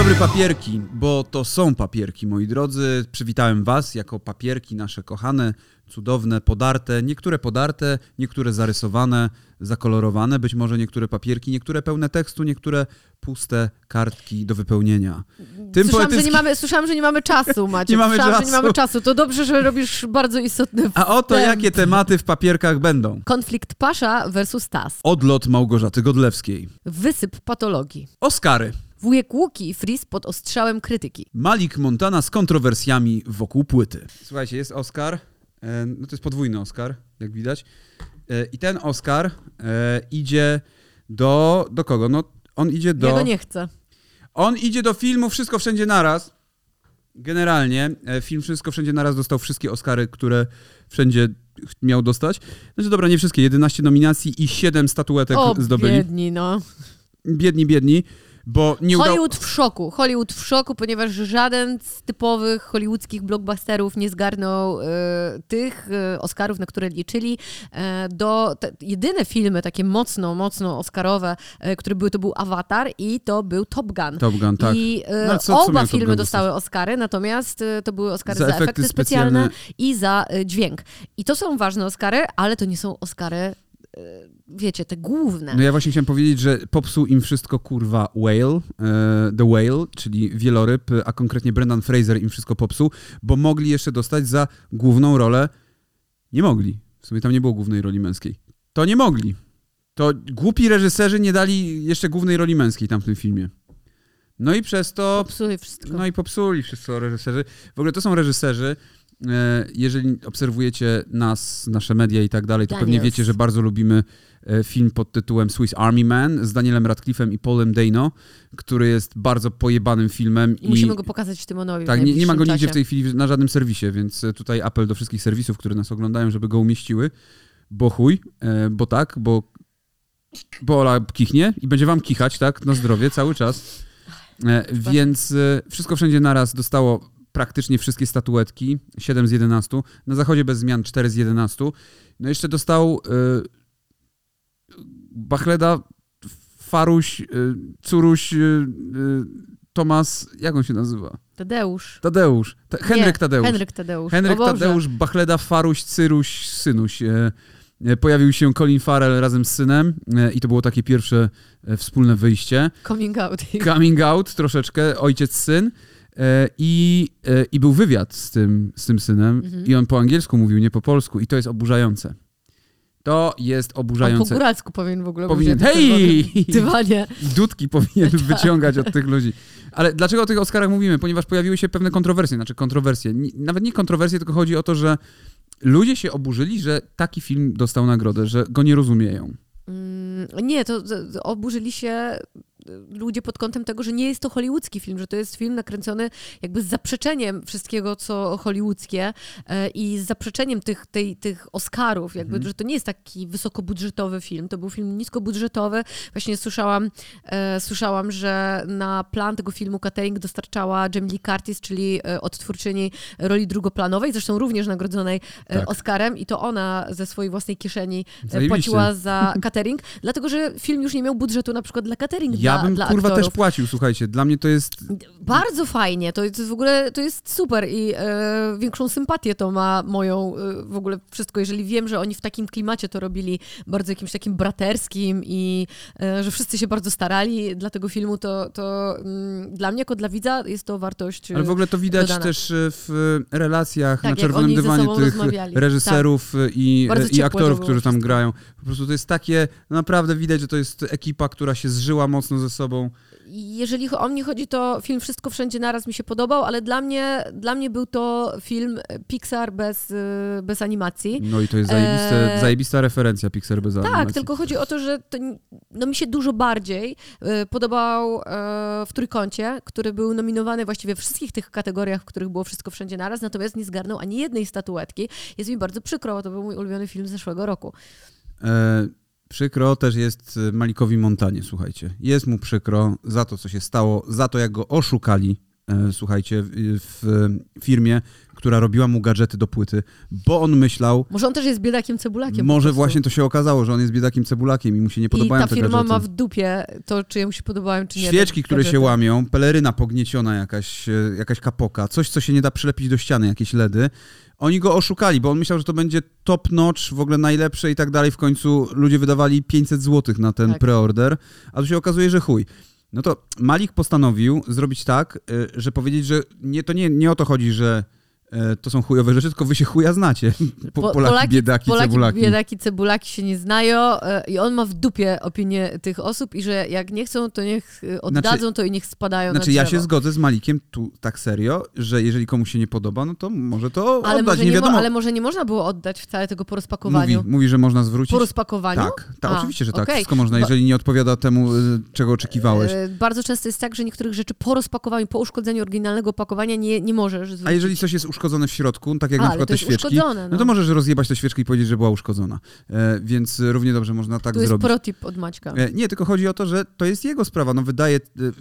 dobry papierki, bo to są papierki, moi drodzy. Przywitałem was jako papierki nasze kochane, cudowne, podarte. Niektóre podarte, niektóre zarysowane, zakolorowane, być może niektóre papierki, niektóre pełne tekstu, niektóre puste kartki do wypełnienia. Tym słyszałam, że nie mamy, słyszałam, że nie mamy czasu, Macie. Nie mamy słyszałam, czasu. że nie mamy czasu. To dobrze, że robisz bardzo istotny A oto wstęp. jakie tematy w papierkach będą. Konflikt Pasza versus Tas. Odlot Małgorzaty Godlewskiej. Wysyp patologii. Oscary. Wujek Łuki i Fris pod ostrzałem krytyki. Malik Montana z kontrowersjami wokół płyty. Słuchajcie, jest Oscar. e, No to jest podwójny Oscar, jak widać. E, I ten Oscar e, idzie do. Do kogo? No, on idzie do. Ja go nie chcę. On idzie do filmu Wszystko Wszędzie Naraz. Generalnie film Wszystko Wszędzie Naraz dostał wszystkie Oscary, które wszędzie miał dostać. Znaczy dobra, nie wszystkie, 11 nominacji i 7 statuetek o, zdobyli. biedni, no. Biedni, biedni, bo nie udało... Hollywood w szoku. Hollywood w szoku, ponieważ żaden z typowych hollywoodzkich blockbusterów nie zgarnął e, tych e, Oscarów, na które liczyli. E, do, te, jedyne filmy takie mocno, mocno Oscarowe, e, które były, to był Avatar i to był Top Gun. Top Gun, tak. I e, No, co- co oba Top filmy dostały Oscary, natomiast e, to były Oscary Za za, efekty efekty, specjalne, specjalne. i za dźwięk. I to są ważne Oscary, ale to nie są Oscary, wiecie, te główne. No ja właśnie chciałem powiedzieć, że popsuł im wszystko kurwa Whale, e, The Whale, czyli wieloryb, a konkretnie Brendan Fraser im wszystko popsuł, bo mogli jeszcze dostać za główną rolę. Nie mogli. W sumie tam nie było głównej roli męskiej. To nie mogli. To głupi reżyserzy nie dali jeszcze głównej roli męskiej tam w tym filmie. No i przez to Popsuje wszystko. no i popsuli wszystko reżyserzy. W ogóle to są reżyserzy. E, Jeżeli obserwujecie nas, nasze media i tak dalej, to pewnie Daniels. wiecie, że bardzo lubimy e, film pod tytułem Swiss Army Man z Danielem Radcliffe'em i Paulem Dano, który jest bardzo pojebanym filmem. I musimy go pokazać Tymonowi. w Tak, nie, nie ma go nigdzie w tej chwili na żadnym serwisie, więc e, tutaj apel do wszystkich serwisów, które nas oglądają, żeby go umieściły. Bo chuj, bo tak, bo, bo Ola kichnie i będzie wam kichać, tak, na zdrowie cały czas. Więc wszystko wszędzie naraz dostało praktycznie wszystkie statuetki, 7 z 11. Na zachodzie bez zmian 4 z 11. No jeszcze dostał e, Bachleda, Faruś, e, Curuś, e, Tomas, jak on się nazywa? Tadeusz. Tadeusz. Ta, Henryk Nie, Tadeusz. Henryk Tadeusz. Henryk. Tadeusz, Bachleda, Faruś, Cyruś, Synuś. E, e, pojawił się Colin Farrell razem z synem i to było takie pierwsze wspólne wyjście. Coming out. Coming out troszeczkę, ojciec, syn. E, I, e, I był wywiad z tym, z tym synem Mhm. i on po angielsku mówił, nie po polsku i to jest oburzające. To jest On po oburzające. góralsku powinien w ogóle Powinien- Hej! Dywanie. Dudki powinien Tak. wyciągać od tych ludzi. Ale dlaczego o tych Oscarach mówimy? Ponieważ pojawiły się pewne kontrowersje, znaczy kontrowersje. Nawet nie kontrowersje, tylko chodzi o to, że ludzie się oburzyli, że taki film dostał nagrodę, że go nie rozumieją. Mm, Nie, to z- oburzyli się ludzie pod kątem tego, że nie jest to hollywoodzki film, że to jest film nakręcony jakby z zaprzeczeniem wszystkiego, co hollywoodzkie e, i z zaprzeczeniem tych, tej, tych Oscarów, jakby, Mhm. że to nie jest taki wysokobudżetowy film, to był film niskobudżetowy. Właśnie słyszałam, e, słyszałam, że na plan tego filmu catering dostarczała Jamie Lee Curtis, czyli e, odtwórczyni roli drugoplanowej, zresztą również nagrodzonej e, Tak. Oscarem i to ona ze swojej własnej kieszeni Zajebiście. płaciła za catering, dlatego że film już nie miał budżetu na przykład dla catering Ja bym dla kurwa aktorów. też płacił, słuchajcie. Dla mnie to jest. Bardzo fajnie, to jest w ogóle, to jest super i e, większą sympatię to ma moją e, w ogóle wszystko, jeżeli wiem, że oni w takim klimacie to robili bardzo jakimś takim braterskim i e, że wszyscy się bardzo starali dla tego filmu, to, to mm, dla mnie jako dla widza jest to wartość Ale w ogóle to widać dodana. też e, w relacjach Tak, na czerwonym dywanie tych reżyserów e, i, i aktorów, którzy tam wszystko. grają. Po prostu to jest takie, naprawdę widać, że to jest ekipa, która się zżyła mocno ze sobą. Jeżeli o mnie chodzi, to film Wszystko Wszędzie Naraz mi się podobał, ale dla mnie, dla mnie był to film Pixar bez, y, bez animacji. No i to jest zajebiste, Eee, zajebista referencja Pixar bez Tak, animacji. tylko chodzi o to, że to, no, mi się dużo bardziej y, podobał e, w Trójkącie, który był nominowany właściwie w wszystkich tych kategoriach, w których było Wszystko Wszędzie Naraz, natomiast nie zgarnął ani jednej statuetki. Jest mi bardzo przykro, bo to był mój ulubiony film z zeszłego roku. E, przykro też jest e, Malikowi Montanie, słuchajcie. Jest mu przykro za to, co się stało, za to, jak go oszukali słuchajcie, w, firmie, która robiła mu gadżety do płyty, bo on myślał, Może on też jest biedakiem cebulakiem. może właśnie to się okazało, że on jest biedakiem cebulakiem i mu się nie I podobają ta te firma ma w dupie to, czy jemu się podobają, czy nie. Świeczki, które się łamią, peleryna pognieciona jakaś, e, jakaś kapoka, coś, co się nie da przylepić do ściany, jakieś LEDy. Oni go oszukali, bo on myślał, że to będzie top notch, w ogóle najlepsze i tak dalej. W końcu ludzie wydawali 500 zł na ten Tak. preorder, a tu się okazuje, że chuj. No to Malik postanowił zrobić tak, e, że powiedzieć, że nie, to nie, nie o to chodzi, że to są chujowe rzeczy, tylko wy się chuja znacie. Po, Po- Polaki, biedaki, Polaki, cebulaki. biedaki, cebulaki się nie znają e, i on ma w dupie opinię tych osób i że jak nie chcą, to niech e, oddadzą to i niech spadają Znaczy na ja się zgodzę z Malikiem tu tak serio, że jeżeli komuś się nie podoba, no to może to ale, oddać, może nie nie mo- wiadomo. ale może nie można było oddać wcale tego po mówi, rozpakowaniu. mówi, że można zwrócić. Po rozpakowaniu? Tak, tak A, oczywiście, że tak. okej. Wszystko można, jeżeli nie odpowiada temu, y, czego oczekiwałeś. E, Bardzo często jest tak, że niektórych rzeczy po rozpakowaniu, po uszkodzeniu oryginalnego opakowania nie, nie możesz zwrócić. A jeżeli coś jest uszkodzone w środku, tak jak A, na przykład to te jest świeczki, uszkodzone, no no. to możesz rozjebać tę świeczkę i powiedzieć, że była uszkodzona. E, więc równie dobrze można tak tu jest zrobić. protip od Maćka. E, Nie, tylko chodzi o to, że to jest jego sprawa. No wydaje. w-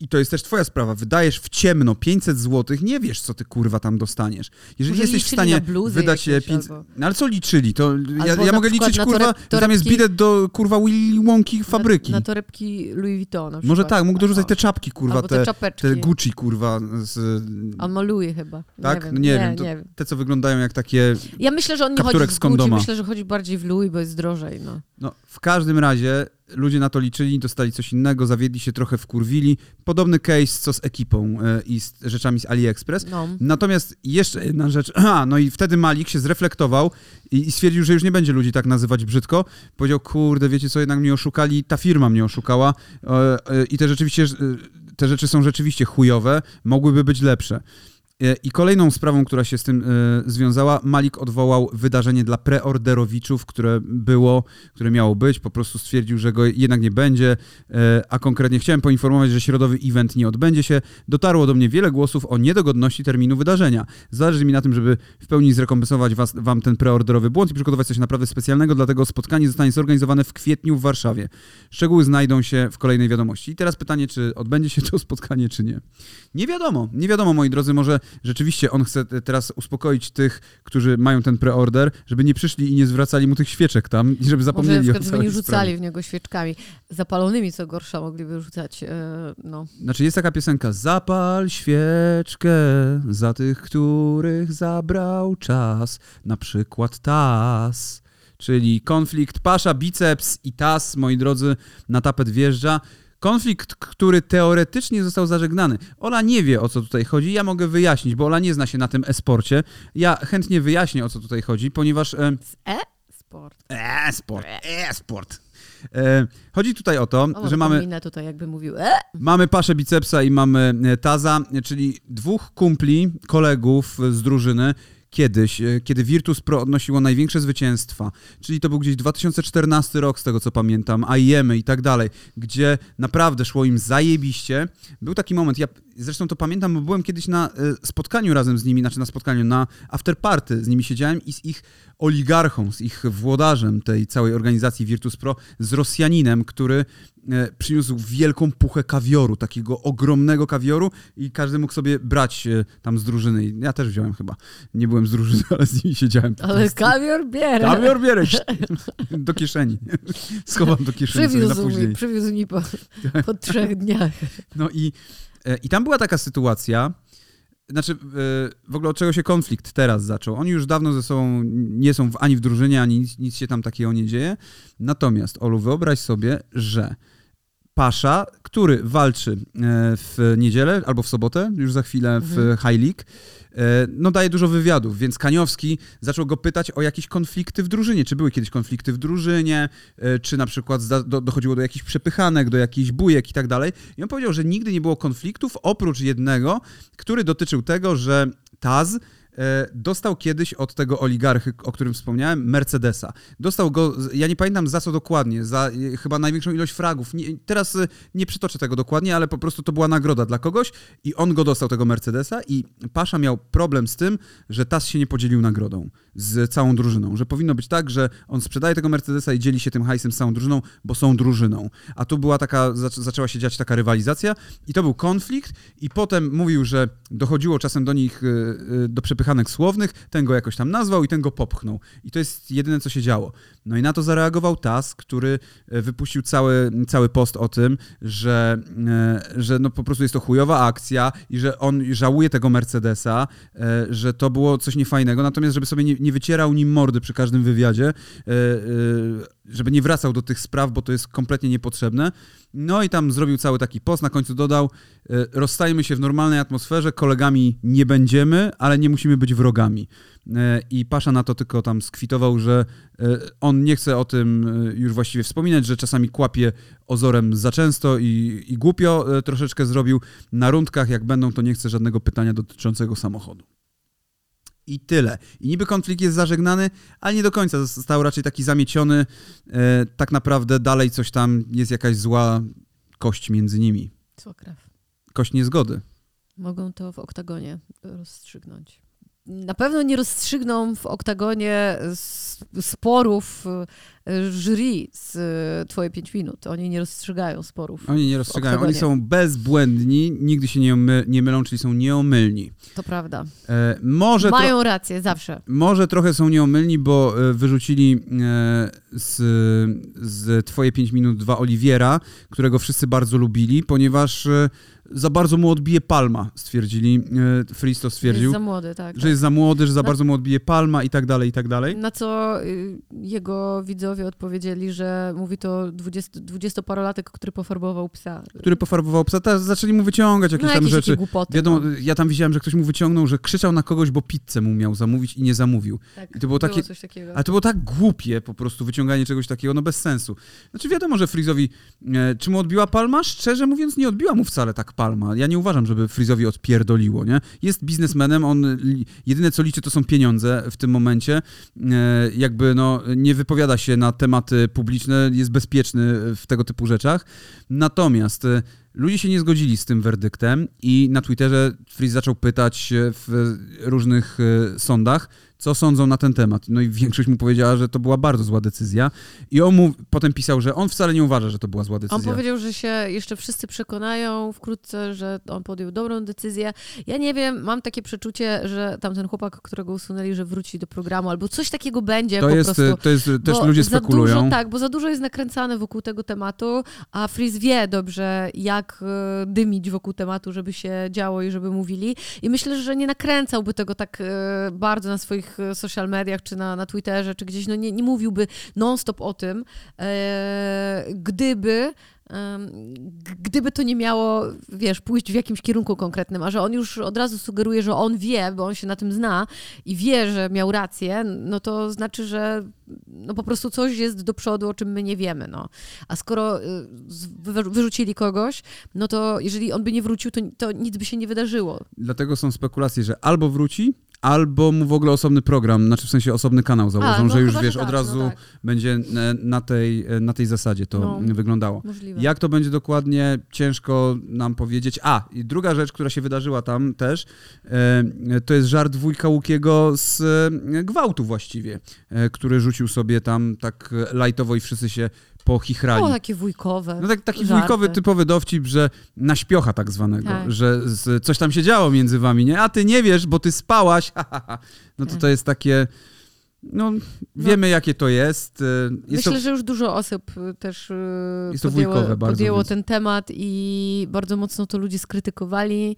i- to jest też twoja sprawa. Wydajesz w ciemno 500 zł, nie wiesz, co ty kurwa tam dostaniesz. Jeżeli Może jesteś w stanie wydać jakieś 500. albo- No ale co liczyli? To ja, ja mogę liczyć, kurwa, toreb- że tam jest torebki- bilet do kurwa Willy Wonki fabryki. Na, na torebki Louis Vuitton na Może przykład. tak, mógł dorzucać te czapki, kurwa, te te, te Gucci, kurwa, z, On ma Louis chyba. tak? Nie wiem, no nie, nie, wiem, to, nie wiem. te co wyglądają jak takie Ja myślę, że on nie chodzi z w Gucci, myślę, że chodzi bardziej w Louis, bo jest drożej, no. No, w każdym razie ludzie na to liczyli, dostali coś innego, zawiedli się trochę, wkurwili. Podobny case co z ekipą e, i z rzeczami z AliExpress. no. Natomiast jeszcze jedna rzecz, aha, no i wtedy Malik się zreflektował i, i stwierdził, że już nie będzie ludzi tak nazywać brzydko. Powiedział, kurde, wiecie co, jednak mnie oszukali, ta firma mnie oszukała e, e, i te rzeczywiście, te rzeczy są rzeczywiście chujowe, mogłyby być lepsze. E, I kolejną sprawą, która się z tym e, związała, Malik odwołał wydarzenie dla preorderowiczów, które było, które miało być. Po prostu stwierdził, że go jednak nie będzie, e, a konkretnie chciałem poinformować, że środowy event nie odbędzie się. Dotarło do mnie wiele głosów o niedogodności terminu wydarzenia. Zależy mi na tym, żeby w pełni zrekompensować was, wam ten preorderowy błąd i przygotować coś naprawdę specjalnego, dlatego spotkanie zostanie zorganizowane w kwietniu w Warszawie. Szczegóły znajdą się w kolejnej wiadomości. I teraz pytanie, czy odbędzie się to spotkanie, czy nie. Nie wiadomo, nie wiadomo, moi drodzy, może rzeczywiście on chce te- teraz uspokoić tych, którzy mają ten preorder, żeby nie przyszli i nie zwracali mu tych świeczek tam i żeby Może zapomnieli o przykład, żeby nie rzucali sprawie. w niego świeczkami. Zapalonymi, co gorsza, mogliby rzucać, e, no. Znaczy jest taka piosenka Zapal świeczkę za tych, których zabrał czas, na przykład TAS. Czyli konflikt pasza, biceps i TAS, moi drodzy, na tapet wjeżdża. Konflikt, który teoretycznie został zażegnany. Ola nie wie, o co tutaj chodzi. Ja mogę wyjaśnić, bo Ola nie zna się na tym e-sporcie. Ja chętnie wyjaśnię, o co tutaj chodzi, ponieważ... E, Z E? Sport. e-sport, e-sport. E, chodzi tutaj o to, O, że mamy... tutaj jakby mówił E? Mamy paszę bicepsa i mamy e, taza, czyli dwóch kumpli, kolegów z drużyny, kiedyś, e, kiedy Virtus Pro odnosiło największe zwycięstwa, czyli to był gdzieś 2014 rok, z tego co pamiętam, AIM i tak dalej, gdzie naprawdę szło im zajebiście. Był taki moment, ja zresztą to pamiętam, bo byłem kiedyś na e, spotkaniu razem z nimi, znaczy na spotkaniu, na afterparty z nimi siedziałem i z ich oligarchą, z ich włodarzem tej całej organizacji Virtus Pro, z Rosjaninem, który e, przyniósł wielką puchę kawioru, takiego ogromnego kawioru i każdy mógł sobie brać e, tam z drużyny. Ja też wziąłem chyba. Nie byłem z drużyny, ale z nimi siedziałem. Ale kawior bierę. Kawior bierę do kieszeni. Schowam do kieszeni sobie na Przywiózł mi, później. przywiózł mi po, po trzech dniach. No i, i tam była taka sytuacja, znaczy e, w ogóle od czego się konflikt teraz zaczął. Oni już dawno ze sobą nie są w, ani w drużynie, ani nic, nic się tam takiego nie dzieje. Natomiast, Olu, wyobraź sobie, że Pasza, który walczy e, w niedzielę albo w sobotę, już za chwilę w Mhm. High League, e, no daje dużo wywiadów, więc Kaniowski zaczął go pytać o jakieś konflikty w drużynie. Czy były kiedyś konflikty w drużynie, e, czy na przykład dochodziło do jakichś przepychanek, do jakichś bujek i tak dalej. I on powiedział, że nigdy nie było konfliktów, oprócz jednego, który dotyczył tego, że Taz dostał kiedyś od tego oligarchy, o którym wspomniałem, Mercedesa. Dostał go, ja nie pamiętam za co dokładnie, za e, chyba największą ilość fragów. Nie, teraz e, nie przytoczę tego dokładnie, ale po prostu to była nagroda dla kogoś i on go dostał, tego Mercedesa i Pasza miał problem z tym, że TAS się nie podzielił nagrodą z całą drużyną, że powinno być tak, że on sprzedaje tego Mercedesa i dzieli się tym hajsem z całą drużyną, bo są drużyną. A tu była taka, zaczęła się dziać taka rywalizacja i to był konflikt i potem mówił, że dochodziło czasem do nich, y, y, do przepychanek słownych, ten go jakoś tam nazwał i ten go popchnął. I to jest jedyne, co się działo. No i na to zareagował TAS, który y, wypuścił cały, cały post o tym, że, że no po prostu jest to chujowa akcja i że on żałuje tego Mercedesa, że to było coś niefajnego, natomiast żeby sobie nie, nie wycierał nim mordy przy każdym wywiadzie, żeby nie wracał do tych spraw, bo to jest kompletnie niepotrzebne. No i tam zrobił cały taki post, na końcu dodał, e, rozstajemy się w normalnej atmosferze, kolegami nie będziemy, ale nie musimy być wrogami. E, I Pasza na to tylko tam skwitował, że e, on nie chce o tym już właściwie wspominać, że czasami kłapie ozorem za często i, i głupio troszeczkę zrobił. Na rundkach, jak będą, to nie chce żadnego pytania dotyczącego samochodu i tyle. I niby konflikt jest zażegnany, ale nie do końca. Został raczej taki zamieciony. E, tak naprawdę dalej coś tam, jest jakaś zła kość między nimi. Zła krew. Kość niezgody. Mogą to w oktagonie rozstrzygnąć. Na pewno nie rozstrzygną w oktagonie sporów jury z e, Twoje 5 minut. Oni nie rozstrzygają sporów. Oni nie rozstrzygają. Oni są bezbłędni, nigdy się nie, my, nie mylą, czyli są nieomylni. To prawda. E, może Mają rację, zawsze. Może trochę są nieomylni, bo e, wyrzucili e, z, z Twoje 5 minut dwa Oliwiera, którego wszyscy bardzo lubili, ponieważ za bardzo mu odbije palma, stwierdzili. Fristo stwierdził. Jest za młody, tak. Że tak. jest za młody, że za na, bardzo mu odbije palma i tak dalej, i tak dalej. Na co y, jego widzowie odpowiedzieli, że mówi to 20, dwudziestoparolatek, który pofarbował psa. Który pofarbował psa. Teraz zaczęli mu wyciągać jakieś no, tam jakieś rzeczy. Głupoty, Wiadomo, no. Ja tam widziałem, że ktoś mu wyciągnął, że krzyczał na kogoś, bo pizzę mu miał zamówić i nie zamówił. Tak, I to było, takie, coś takiego. Ale to było tak głupie po prostu wyciąganie czegoś takiego, no bez sensu. Znaczy wiadomo, że Frizowi, e, czy mu odbiła palma? Szczerze mówiąc, nie odbiła mu wcale tak palma. Ja nie uważam, żeby Frizowi odpierdoliło, nie? Jest biznesmenem, on jedyne co liczy to są pieniądze w tym momencie. E, jakby no nie wypowiada się na tematy publiczne, jest bezpieczny w tego typu rzeczach. Natomiast e, ludzie się nie zgodzili z tym werdyktem i na Twitterze Freeze zaczął pytać w różnych e, sądach, co sądzą na ten temat. No i większość mu powiedziała, że to była bardzo zła decyzja. I on mu potem pisał, że on wcale nie uważa, że to była zła decyzja. On powiedział, że się jeszcze wszyscy przekonają wkrótce, że on podjął dobrą decyzję. Ja nie wiem, mam takie przeczucie, że tamten chłopak, którego usunęli, że wróci do programu, albo coś takiego będzie to po jest, prostu. To jest, też ludzie spekulują. Dużo, tak, bo za dużo jest nakręcane wokół tego tematu, a Freeze wie dobrze, jak e, dymić wokół tematu, żeby się działo i żeby mówili. I myślę, że nie nakręcałby tego tak e, bardzo na swoich swoich e, social mediach, czy na, na Twitterze, czy gdzieś, no nie, nie mówiłby non-stop o tym, e, gdyby gdyby to nie miało, wiesz, pójść w jakimś kierunku konkretnym, a że on już od razu sugeruje, że on wie, bo on się na tym zna i wie, że miał rację, no to znaczy, że no po prostu coś jest do przodu, o czym my nie wiemy, no. A skoro y, wyrzucili kogoś, no to jeżeli on by nie wrócił, to, to nic by się nie wydarzyło. Dlatego są spekulacje, że albo wróci, Albo mu w ogóle osobny program, znaczy w sensie osobny kanał założą, A, no że już wiesz, tak, od razu no tak. będzie e, na tej, e, na tej zasadzie to no, wyglądało. Możliwe. Jak to będzie dokładnie, ciężko nam powiedzieć. A, i druga rzecz, która się wydarzyła tam też, e, to jest żart wujka Łukiego z gwałtu właściwie, który rzucił sobie tam tak lajtowo i wszyscy się pochichrali. O, takie wujkowe. No tak, taki żarty. wujkowy typowy dowcip, że na śpiocha tak zwanego, tak. że z, coś tam się działo między wami, nie? A ty nie wiesz, bo ty spałaś. no to tak. to jest takie... No, no, wiemy jakie to jest. Y, jest Myślę, to... że już dużo osób y, też y, jest podjęło, podjęło ten temat i bardzo mocno to ludzie skrytykowali.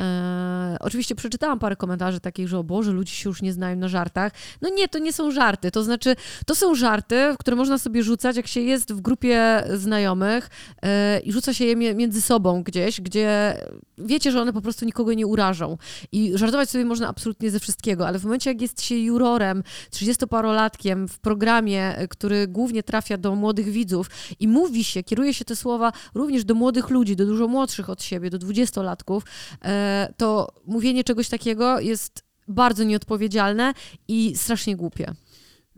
E, oczywiście przeczytałam parę komentarzy takich, że o Boże, ludzie się już nie znają na żartach. No nie, to nie są żarty. To znaczy, to są żarty, które można sobie rzucać, jak się jest w grupie znajomych e, i rzuca się je między sobą gdzieś, gdzie wiecie, że one po prostu nikogo nie urażą. I żartować sobie można absolutnie ze wszystkiego, ale w momencie, jak jest się jurorem, 30-parolatkiem w programie, który głównie trafia do młodych widzów i mówi się, kieruje się te słowa również do młodych ludzi, do dużo młodszych od siebie, do dwudziestolatków, e, to mówienie czegoś takiego jest bardzo nieodpowiedzialne i strasznie głupie.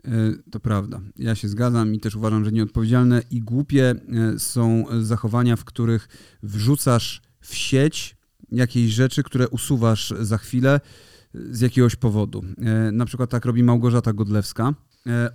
E, to prawda. Ja się zgadzam i też uważam, że nieodpowiedzialne i głupie e, są zachowania, w których wrzucasz w sieć jakieś rzeczy, które usuwasz za chwilę z jakiegoś powodu. E, na przykład tak robi Małgorzata Godlewska.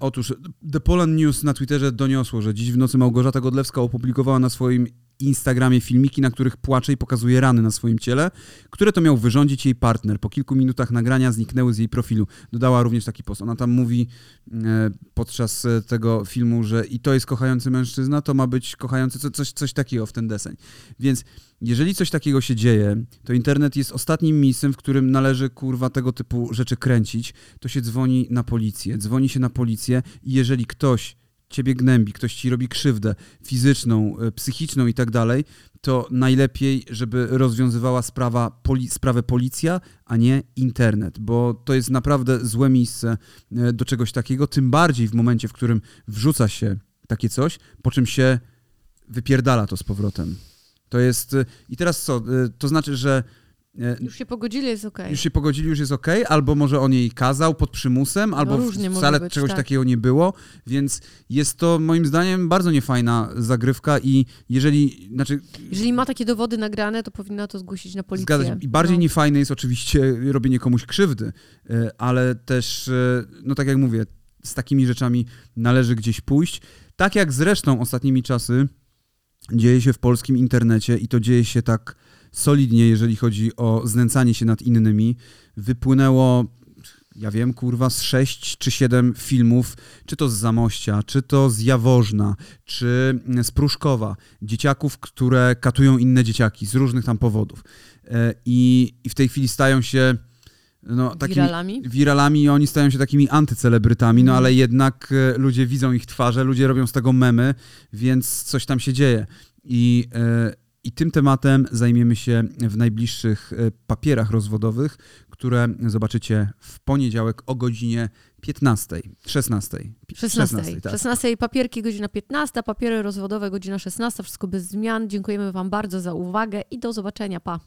Otóż The Poland News na Twitterze doniosło, że dziś w nocy Małgorzata Godlewska opublikowała na swoim Instagramie filmiki, na których płacze i pokazuje rany na swoim ciele, które to miał wyrządzić jej partner. Po kilku minutach nagrania zniknęły z jej profilu. Dodała również taki post. Ona tam mówi e, podczas e, tego filmu, że i to jest kochający mężczyzna, to ma być kochający, coś, coś takiego w ten deseń. Więc jeżeli coś takiego się dzieje, to internet jest ostatnim miejscem, w którym należy kurwa tego typu rzeczy kręcić, to się dzwoni na policję. Dzwoni się na policję i jeżeli ktoś ciebie gnębi, ktoś ci robi krzywdę fizyczną, e, psychiczną i tak dalej, to najlepiej, żeby rozwiązywała sprawa, poli, sprawę policja, a nie internet, bo to jest naprawdę złe miejsce e, do czegoś takiego, tym bardziej w momencie, w którym wrzuca się takie coś, po czym się wypierdala to z powrotem. To jest. E, I teraz co? To znaczy, że już się pogodzili, jest okej. Okay. Już się pogodzili, już jest okej, okay, albo może on jej kazał pod przymusem, albo no, wcale być, czegoś tak. takiego nie było, więc jest to moim zdaniem bardzo niefajna zagrywka i jeżeli, znaczy... Jeżeli ma takie dowody nagrane, to powinna to zgłosić na policję. Zgadzać. I bardziej no. niefajne jest oczywiście robienie komuś krzywdy, e, ale też, e, no tak jak mówię, z takimi rzeczami należy gdzieś pójść. Tak jak zresztą ostatnimi czasy dzieje się w polskim internecie i to dzieje się tak solidnie, jeżeli chodzi o znęcanie się nad innymi. Wypłynęło ja wiem, kurwa, z sześć czy siedem filmów, czy to z Zamościa, czy to z Jaworzna, czy z Pruszkowa, dzieciaków, które katują inne dzieciaki z różnych tam powodów. E, I, i w tej chwili stają się no, takimi wiralami. wiralami i oni stają się takimi antycelebrytami, no mhm. ale jednak e, ludzie widzą ich twarze, ludzie robią z tego memy, więc coś tam się dzieje. I, e, i tym tematem zajmiemy się w najbliższych e, papierach rozwodowych, które zobaczycie w poniedziałek o godzinie 15, 16. 16, 16, tak. 16 papierki godzina 15, papiery rozwodowe godzina 16, wszystko bez zmian. Dziękujemy Wam bardzo za uwagę i do zobaczenia. Pa!